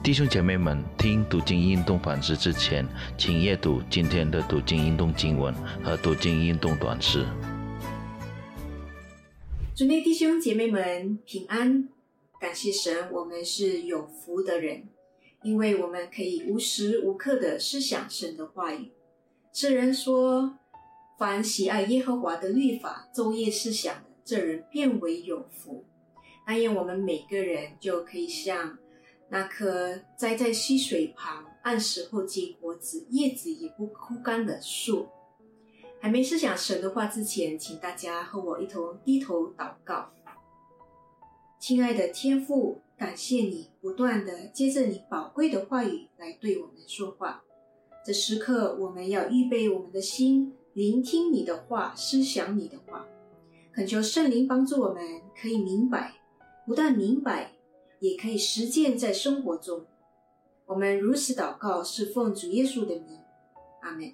弟兄姐妹们，听读经运动反思之前，请阅读今天的读经运动经文和读经运动短诗。主内弟兄姐妹们平安，感谢神，我们是有福的人，因为我们可以无时无刻的思想神的话语。诗人说：“凡喜爱耶和华的律法，昼夜思想的，这人变为有福。”但愿我们每个人就可以像那棵栽在溪水旁、按时候结果子、叶子也不枯干的树。还没思想神的话之前，请大家和我一同低头祷告。亲爱的天父，感谢你不断的接着你宝贵的话语来对我们说话。这时刻，我们要预备我们的心，聆听你的话，思想你的话。恳求圣灵帮助我们，可以明白。不但明白，也可以实践在生活中。我们如此祷告，是奉主耶稣的名，阿门。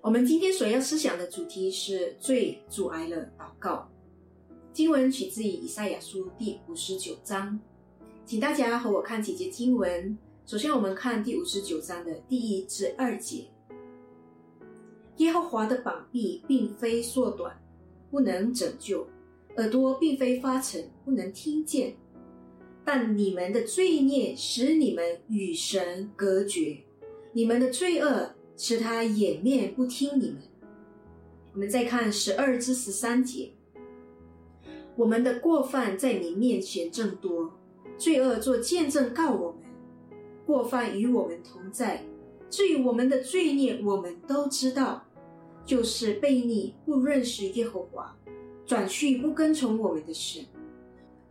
我们今天所要思想的主题是最阻碍了祷告。经文取自于以赛亚书第五十九章，请大家和我看几节经文。首先，我们看第五十九章的第一至二节：耶和华的膀臂并非缩短，不能拯救。耳朵并非发沉，不能听见，但你们的罪孽使你们与神隔绝，你们的罪恶使他掩面不听你们。我们再看十二至十三节，我们的过犯在你面前正多，罪恶做见证告我们，过犯与我们同在。至于我们的罪孽，我们都知道，就是悖逆，不认识耶和华。转去不跟从我们的神，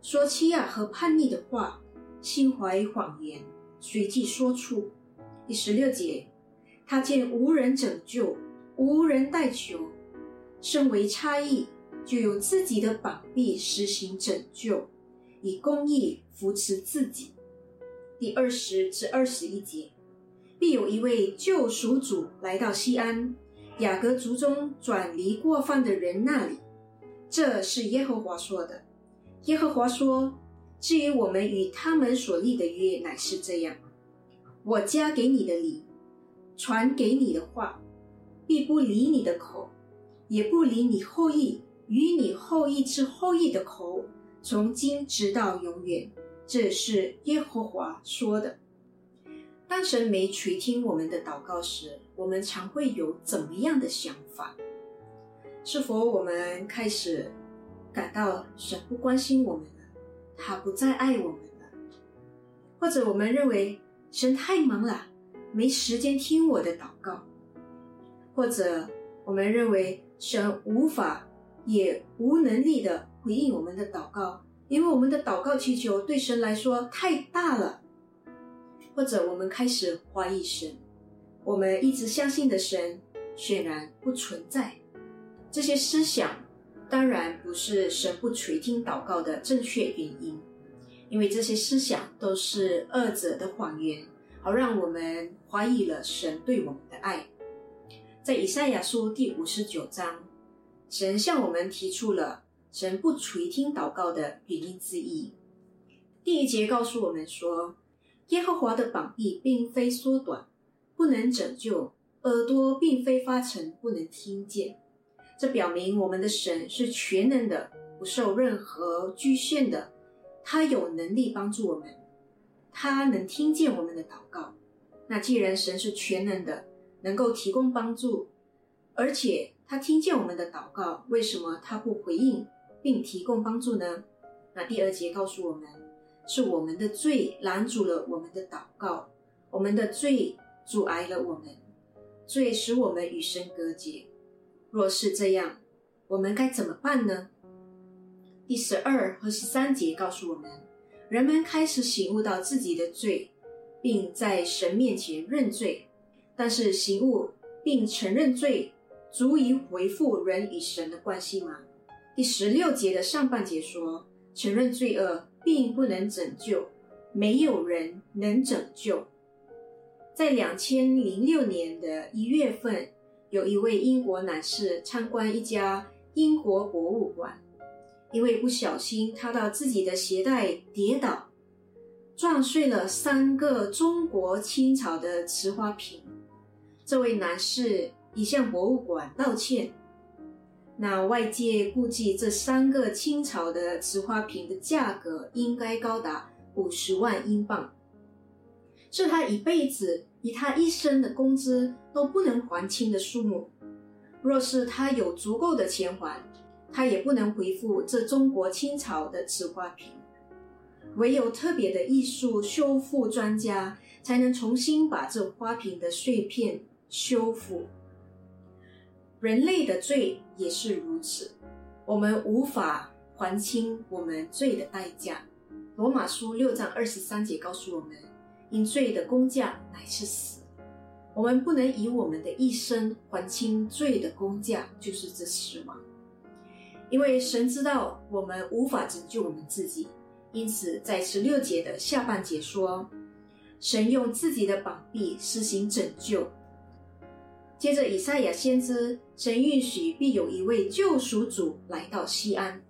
说欺压和叛逆的话，心怀谎言，随即说出。第十六节，他见无人拯救，无人代求，身为差役，就有自己的膀臂实行拯救，以公义扶持自己。第二十至二十一节，必有一位救赎主来到西安，雅各族中转离过犯的人那里。这是耶和华说的。耶和华说：“至于我们与他们所立的约，乃是这样：我加给你的礼，传给你的话，必不离你的口，也不离你后裔与你后裔之后裔的口，从今直到永远。”这是耶和华说的。当神没垂听我们的祷告时，我们常会有怎么样的想法？是否我们开始感到神不关心我们了，他不再爱我们了？或者我们认为神太忙了，没时间听我的祷告？或者我们认为神无法也无能力的回应我们的祷告，因为我们的祷告祈求对神来说太大了？或者我们开始怀疑神，我们一直相信的神显然不存在？这些思想当然不是神不垂听祷告的正确原因，因为这些思想都是恶者的谎言，好让我们怀疑了神对我们的爱。在以赛亚书第五十九章，神向我们提出了神不垂听祷告的原因之一。第一节告诉我们说，耶和华的膀臂并非缩短，不能拯救；耳朵并非发沉，不能听见。这表明我们的神是全能的，不受任何局限的。他有能力帮助我们，他能听见我们的祷告。那既然神是全能的，能够提供帮助，而且他听见我们的祷告，为什么他不回应并提供帮助呢？那第二节告诉我们，是我们的罪拦阻了我们的祷告，我们的罪阻碍了我们，罪使我们与神隔绝。若是这样，我们该怎么办呢？第十二和十三节告诉我们，人们开始醒悟到自己的罪，并在神面前认罪。但是醒悟并承认罪，足以恢复人与神的关系吗？第十六节的上半节说，承认罪恶并不能拯救，没有人能拯救。在两千零六年的一月份。有一位英国男士参观一家英国博物馆，因为不小心踏到自己的鞋带跌倒，撞碎了三个中国清朝的瓷花瓶。这位男士已向博物馆道歉。那外界估计这三个清朝的瓷花瓶的价格应该高达五十万英镑，是他一辈子以他一生的工资都不能还清的数目。若是他有足够的钱还，他也不能恢复这中国清朝的瓷花瓶。唯有特别的艺术修复专家才能重新把这花瓶的碎片修复。人类的罪也是如此，我们无法还清我们罪的代价。罗马书六章二十三节告诉我们：因罪的工价乃是死。我们不能以我们的一生还清罪的工价，就是这死亡。因为神知道我们无法拯救我们自己，因此在十六节的下半节说：神用自己的膀臂施行拯救。接着，以赛亚先知，神允许必有一位救赎主来到西安。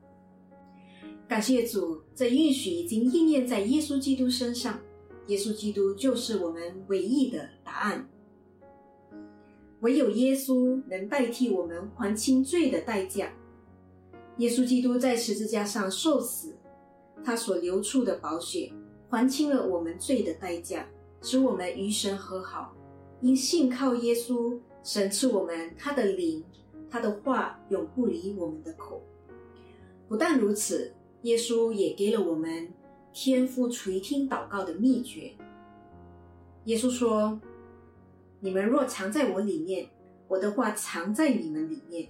感谢主，这允许已经应验在耶稣基督身上。耶稣基督就是我们唯一的答案。唯有耶稣能代替我们还清罪的代价。耶稣基督在十字架上受死，他所流出的宝血还清了我们罪的代价，使我们与神和好。因信靠耶稣。神赐我们他的灵，他的话永不离我们的口。不但如此，耶稣也给了我们天父垂听祷告的秘诀。耶稣说：“你们若藏在我里面，我的话藏在你们里面，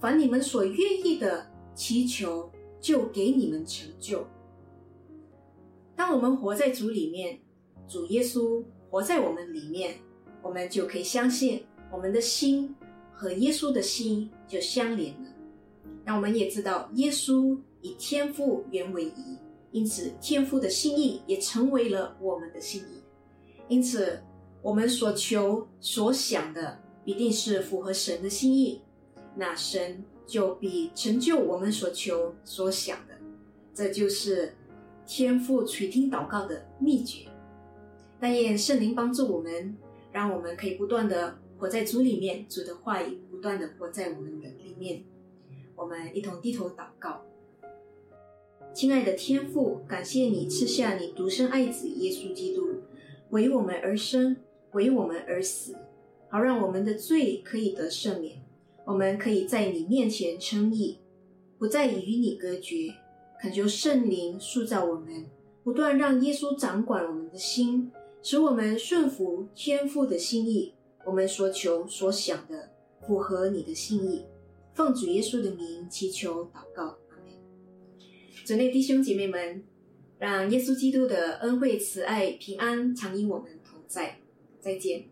凡你们所愿意的祈求，就给你们成就。”当我们活在主里面，主耶稣活在我们里面，我们就可以相信。我们的心和耶稣的心就相连了。那我们也知道，耶稣以天父原为一，因此天父的心意也成为了我们的心意。因此，我们所求所想的必定是符合神的心意，那神就必成就我们所求所想的。这就是天父垂听祷告的秘诀。但愿圣灵帮助我们，让我们可以不断的。活在主里面，主的话语不断的活在我们的里面。我们一同低头祷告，亲爱的天父，感谢你赐下你独生爱子耶稣基督，为我们而生，为我们而死，好让我们的罪可以得赦免，我们可以在你面前称义，不再与你隔绝。恳求圣灵塑造我们，不断让耶稣掌管我们的心，使我们顺服天父的心意。我们所求所想的符合你的心意，奉主耶稣的名祈求祷告，主内弟兄姐妹们，让耶稣基督的恩惠、慈爱、平安常与我们同在。再见。